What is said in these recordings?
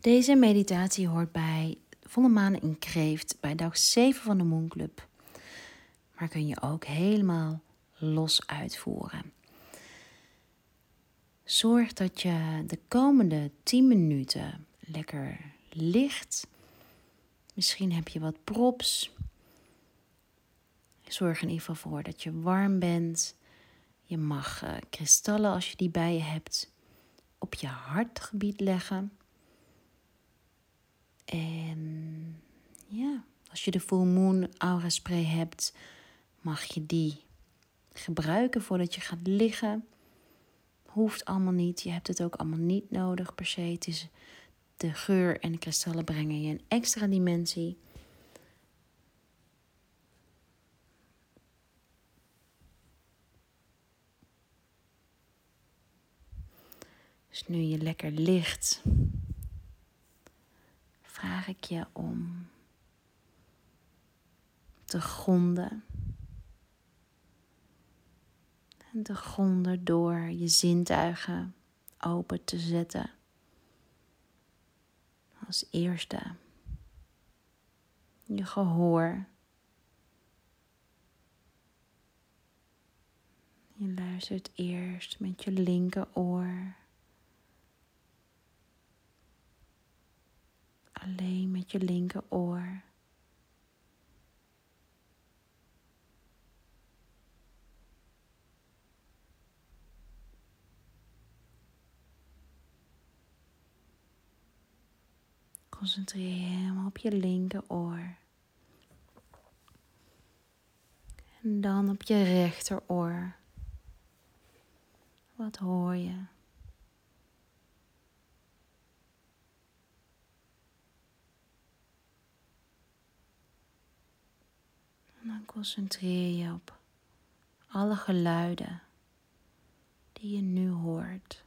Deze meditatie hoort bij volle maan in kreeft bij dag 7 van de Moonclub. Maar kun je ook helemaal los uitvoeren. Zorg dat je de komende 10 minuten lekker ligt. Misschien heb je wat props. Zorg in ieder geval voor dat je warm bent. Je mag uh, kristallen, als je die bij je hebt, op je hartgebied leggen. En ja, als je de Full Moon Aura Spray hebt, mag je die gebruiken voordat je gaat liggen. Hoeft allemaal niet. Je hebt het ook allemaal niet nodig per se. Het is de geur en de kristallen brengen je een extra dimensie. Dus nu je lekker ligt, vraag ik je om te gronden. En te gronden door je zintuigen open te zetten. Als eerste je gehoor. Je luistert eerst met je linkeroor. Alleen met je linkeroor. Concentreer je helemaal op je linkeroor. En dan op je rechteroor. Wat hoor je? En dan concentreer je op alle geluiden die je nu hoort.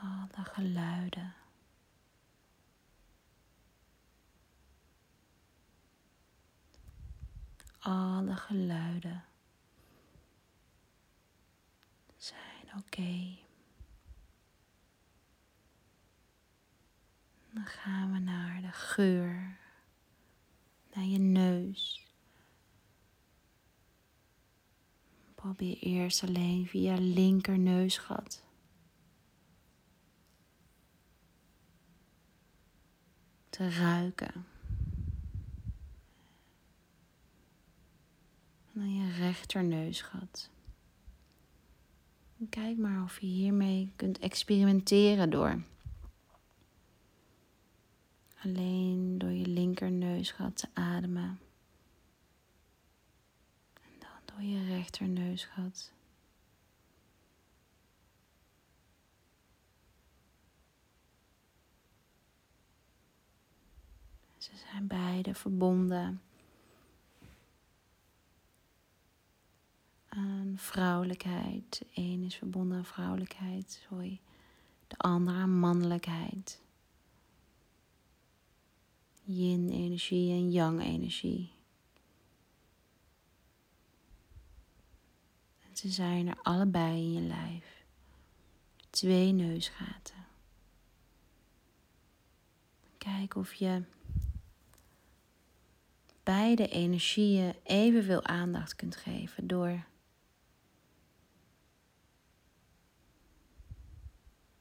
alle geluiden. Alle geluiden zijn oké. Dan gaan we naar de geur, naar je neus. Probeer eerst alleen via linker neusgat te ruiken. En dan je rechterneusgat. Kijk maar of je hiermee kunt experimenteren door. Alleen door je linkerneusgat te ademen. Door je rechterneusgat. Ze zijn beide verbonden aan vrouwelijkheid. Een is verbonden aan vrouwelijkheid, sorry. De andere aan mannelijkheid. Yin-energie en yang-energie. Ze zijn er allebei in je lijf. Twee neusgaten. Kijk of je beide energieën evenveel aandacht kunt geven door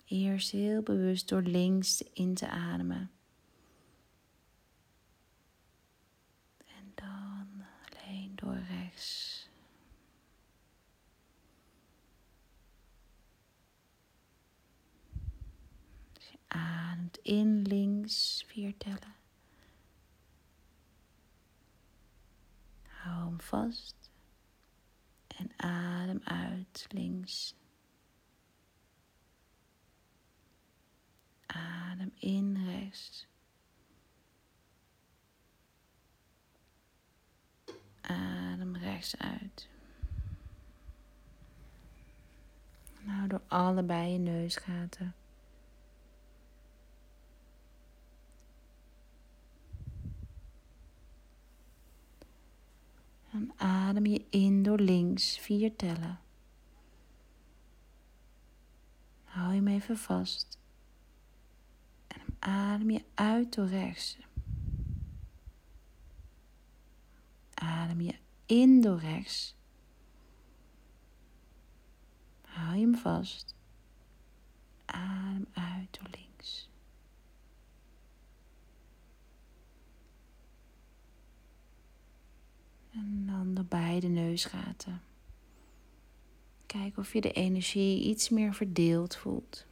eerst heel bewust door links in te ademen. En dan alleen door rechts. Dus je ademt in links vier tellen. Hou hem vast en adem uit links. Adem in rechts. Adem rechts uit. En hou door allebei je neusgaten. En adem je in door links vier tellen. Hou hem even vast. En adem je uit door rechts. Adem je in door rechts. Hou je hem vast. Adem uit door links. En dan door beide neusgaten. Kijk of je de energie iets meer verdeeld voelt.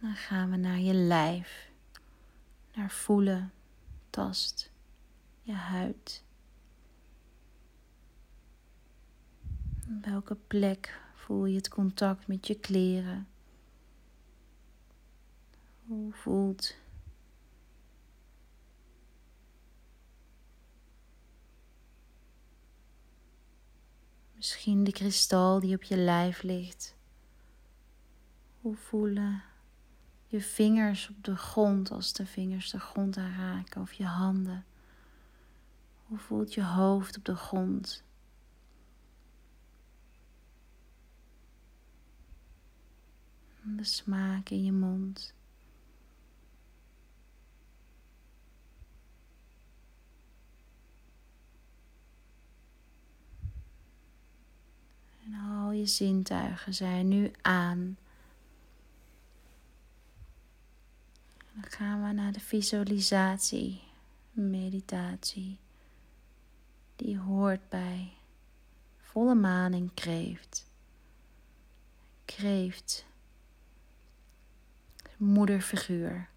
Dan gaan we naar je lijf. Naar voelen, tast, je huid. Op welke plek voel je het contact met je kleren? Hoe voelt Misschien de kristal die op je lijf ligt. Hoe voelen je vingers op de grond als de vingers de grond aanraken of je handen? Hoe voelt je hoofd op de grond? De smaak in je mond. En al je zintuigen zijn nu aan. Dan gaan we naar de visualisatie, meditatie. Die hoort bij volle maan en kreeft. Kreeft, moederfiguur.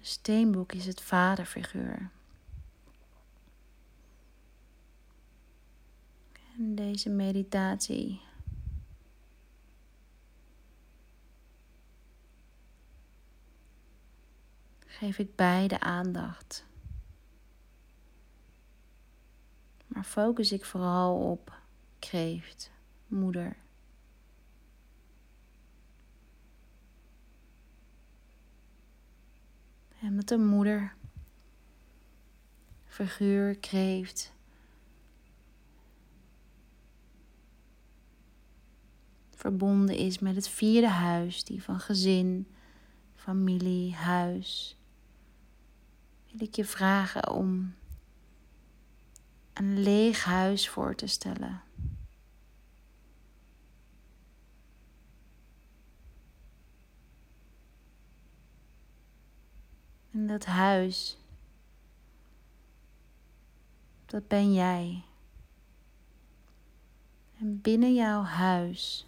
Steenbok is het vaderfiguur. En deze meditatie geef ik beide aandacht. Maar focus ik vooral op kreeft, moeder. En met de moeder, figuur, kreeft. Verbonden is met het vierde huis, die van gezin, familie, huis wil ik je vragen om een leeg huis voor te stellen. En dat huis, dat ben jij. En binnen jouw huis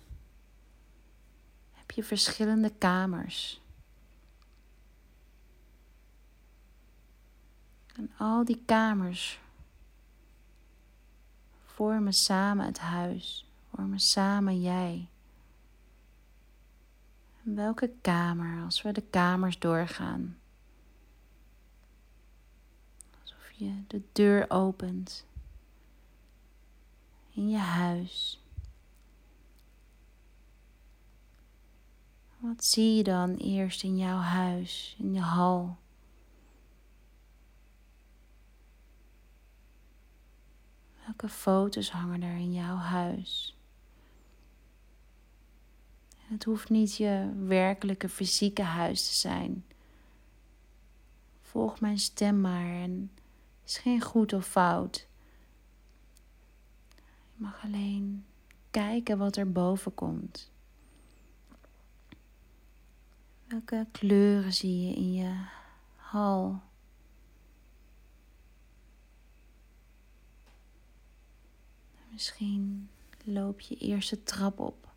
je verschillende kamers. En al die kamers vormen samen het huis, vormen samen jij. En welke kamer, als we de kamers doorgaan, alsof je de deur opent in je huis. Wat zie je dan eerst in jouw huis, in je hal? Welke foto's hangen er in jouw huis? Het hoeft niet je werkelijke fysieke huis te zijn. Volg mijn stem maar en het is geen goed of fout. Je mag alleen kijken wat er boven komt. Welke kleuren zie je in je hal? Misschien loop je eerst de trap op.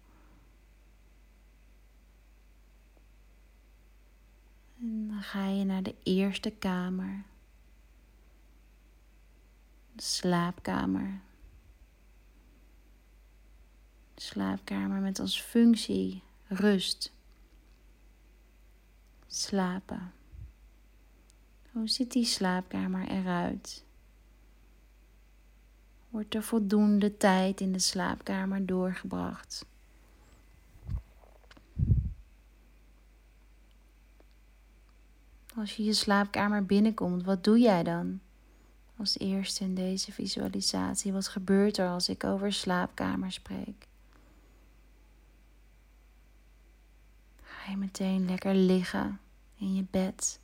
En dan ga je naar de eerste kamer. De slaapkamer. De slaapkamer met als functie rust. Slapen. Hoe ziet die slaapkamer eruit? wordt er voldoende tijd in de slaapkamer doorgebracht. Als je je slaapkamer binnenkomt, wat doe jij dan? als eerste in deze visualisatie. Wat gebeurt er als ik over slaapkamer spreek? Ga je meteen lekker liggen in je bed?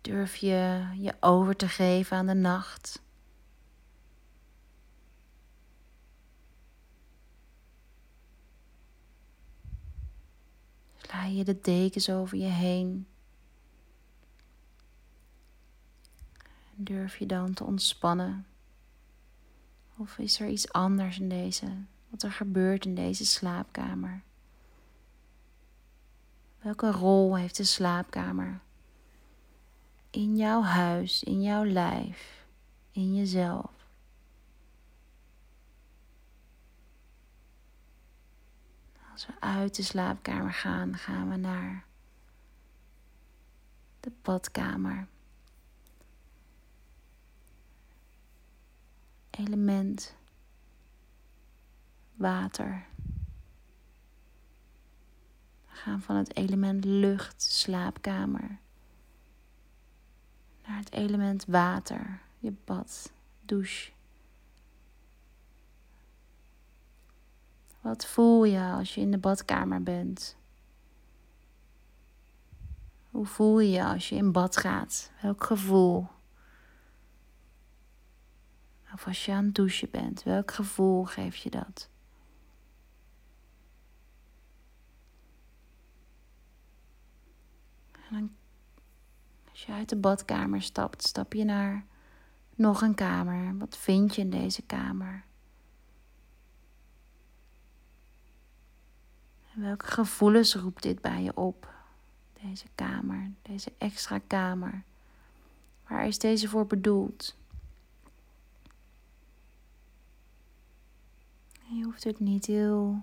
Durf je je over te geven aan de nacht? Sla je de dekens over je heen? Durf je dan te ontspannen? Of is er iets anders in deze, wat er gebeurt in deze slaapkamer? Welke rol heeft de slaapkamer in jouw huis, in jouw lijf, in jezelf? Als we uit de slaapkamer gaan, gaan we naar de badkamer. element water. Gaan van het element lucht, slaapkamer, naar het element water, je bad, douche. Wat voel je als je in de badkamer bent? Hoe voel je je als je in bad gaat? Welk gevoel? Of als je aan het douchen bent, welk gevoel geeft je dat? Als je uit de badkamer stapt, stap je naar nog een kamer. Wat vind je in deze kamer? En welke gevoelens roept dit bij je op? Deze kamer, deze extra kamer. Waar is deze voor bedoeld? je hoeft het niet heel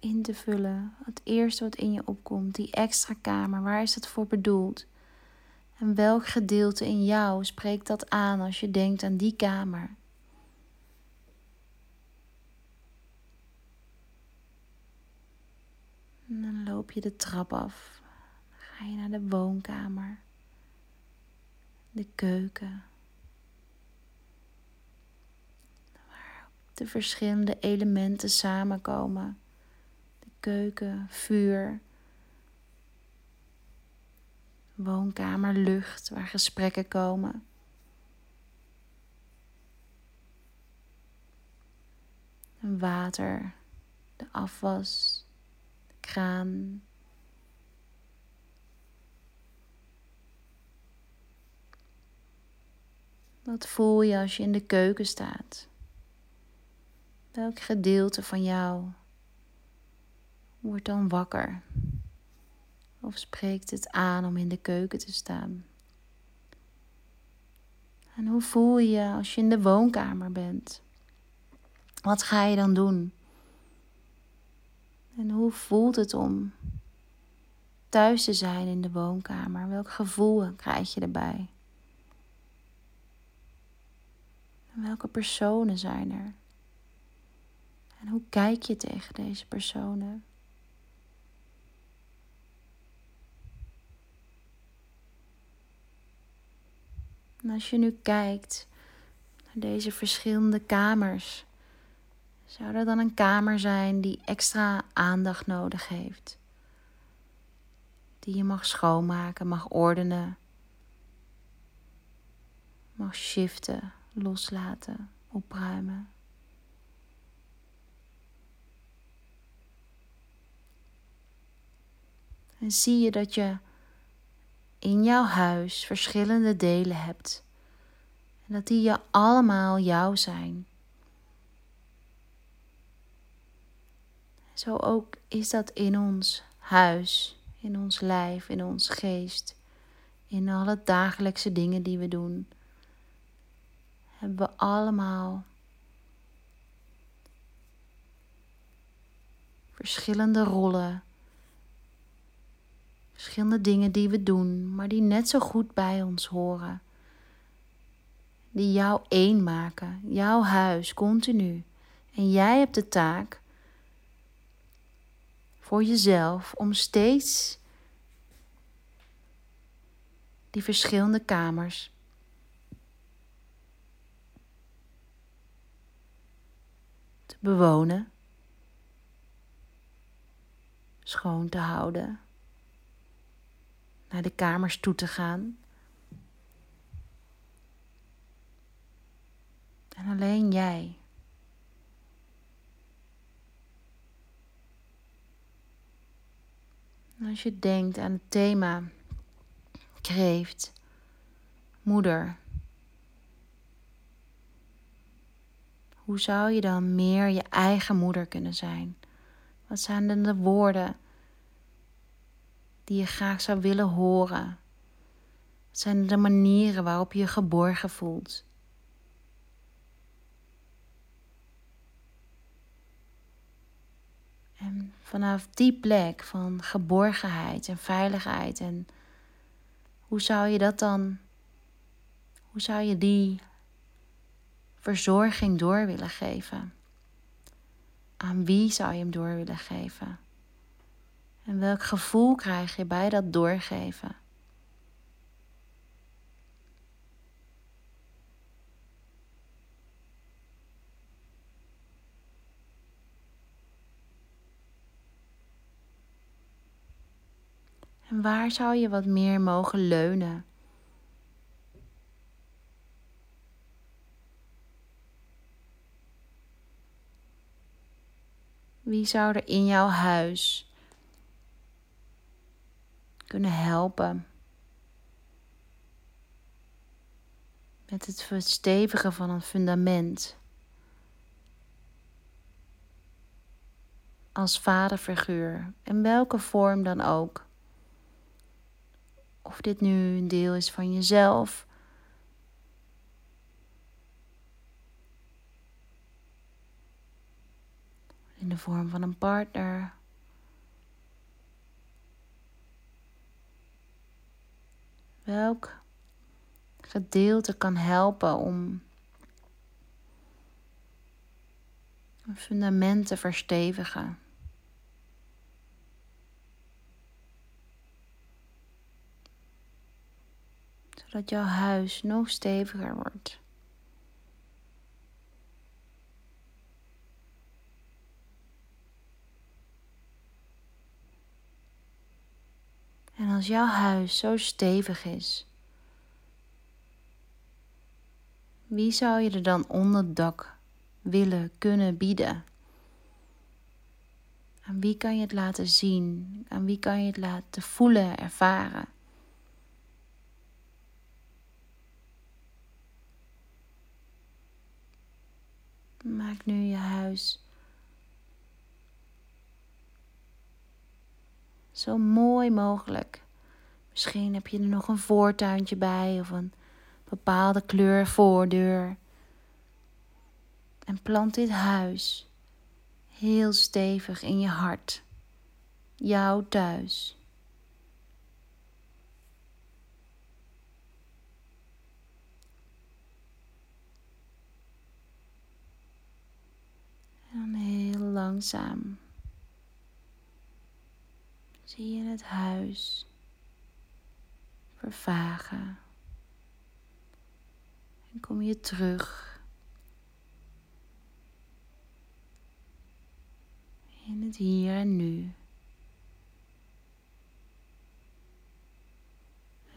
in te vullen. Het eerste wat in je opkomt, die extra kamer, waar is dat voor bedoeld? En welk gedeelte in jou spreekt dat aan als je denkt aan die kamer? Dan loop je de trap af. Dan ga je naar de woonkamer, de keuken. de verschillende elementen samenkomen. Keuken, vuur, woonkamer, lucht waar gesprekken komen. water, de afwas, de kraan. Wat voel je als je in de keuken staat? Welk gedeelte van jou wordt dan wakker? Of spreekt het aan om in de keuken te staan? En hoe voel je je als je in de woonkamer bent? Wat ga je dan doen? En hoe voelt het om thuis te zijn in de woonkamer? Welk gevoel krijg je erbij? En welke personen zijn er? En hoe kijk je tegen deze personen? En als je nu kijkt naar deze verschillende kamers, zou er dan een kamer zijn die extra aandacht nodig heeft? Die je mag schoonmaken, mag ordenen, mag shiften, loslaten, opruimen. En zie je dat je in jouw huis verschillende delen hebt. En dat die je allemaal jou zijn. Zo ook is dat in ons huis, in ons lijf, in ons geest, in alle dagelijkse dingen die we doen. Hebben we allemaal verschillende rollen Verschillende dingen die we doen, maar die net zo goed bij ons horen. Die jou één maken, jouw huis, continu. En jij hebt de taak voor jezelf om steeds die verschillende kamers te bewonen, schoon te houden naar de kamers toe te gaan. En alleen jij. Als je denkt aan het thema kreeft, moeder, hoe zou je dan meer je eigen moeder kunnen zijn? Wat zijn dan de woorden die je graag zou willen horen? Wat zijn de manieren waarop je je geborgen voelt? En vanaf die plek van geborgenheid en veiligheid en hoe zou je dat dan, hoe zou je die verzorging door willen geven? Aan wie zou je hem door willen geven? En welk gevoel krijg je bij dat doorgeven? En waar zou je wat meer mogen leunen? Wie zou er in jouw huis kunnen helpen met het verstevigen van een fundament? Als vaderfiguur, in welke vorm dan ook. Of dit nu een deel is van jezelf. In de vorm van een partner. Welk gedeelte kan helpen om een fundament te verstevigen? zodat jouw huis nog steviger wordt. En als jouw huis zo stevig is, wie zou je er dan onder dak willen kunnen bieden? Aan wie kan je het laten zien? Aan wie kan je het laten voelen, ervaren? Maak nu je huis zo mooi mogelijk. Misschien heb je er nog een voortuintje bij of een bepaalde kleur voordeur. En plant dit huis heel stevig in je hart. Jouw thuis. En heel langzaam zie je het huis vervagen. En kom je terug in het hier en nu.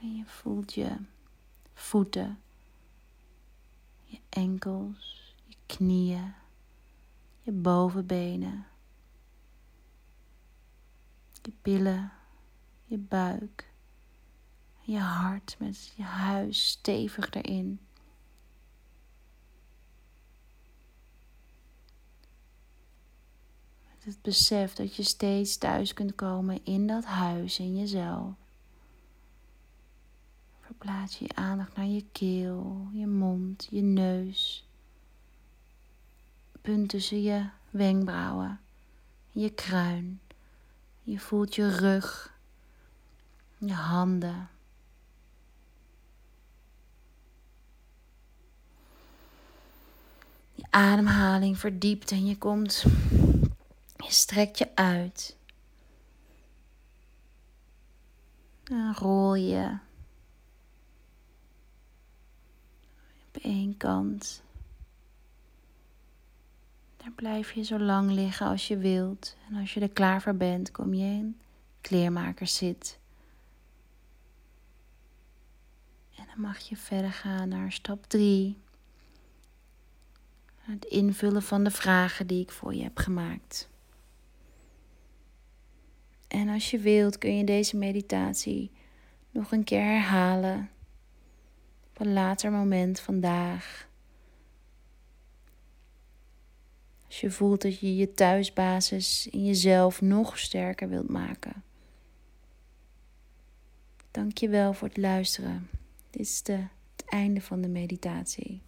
En je voelt je voeten, je enkels, je knieën je bovenbenen, je billen, je buik, je hart met je huis stevig erin. Het besef dat je steeds thuis kunt komen in dat huis in jezelf. Verplaats je aandacht naar je keel, je mond, je neus punt tussen je wenkbrauwen, je kruin. Je voelt je rug, je handen. Je ademhaling verdiept en je komt, je strekt je uit. En rol je op één kant naar blijf je zo lang liggen als je wilt. En als je er klaar voor bent, kom je in kleermakerszit. En dan mag je verder gaan naar stap 3. Het invullen van de vragen die ik voor je heb gemaakt. En als je wilt, kun je deze meditatie nog een keer herhalen. Op een later moment vandaag. Als je voelt dat je je thuisbasis in jezelf nog sterker wilt maken. Dank je wel voor het luisteren. Dit is de, het einde van de meditatie.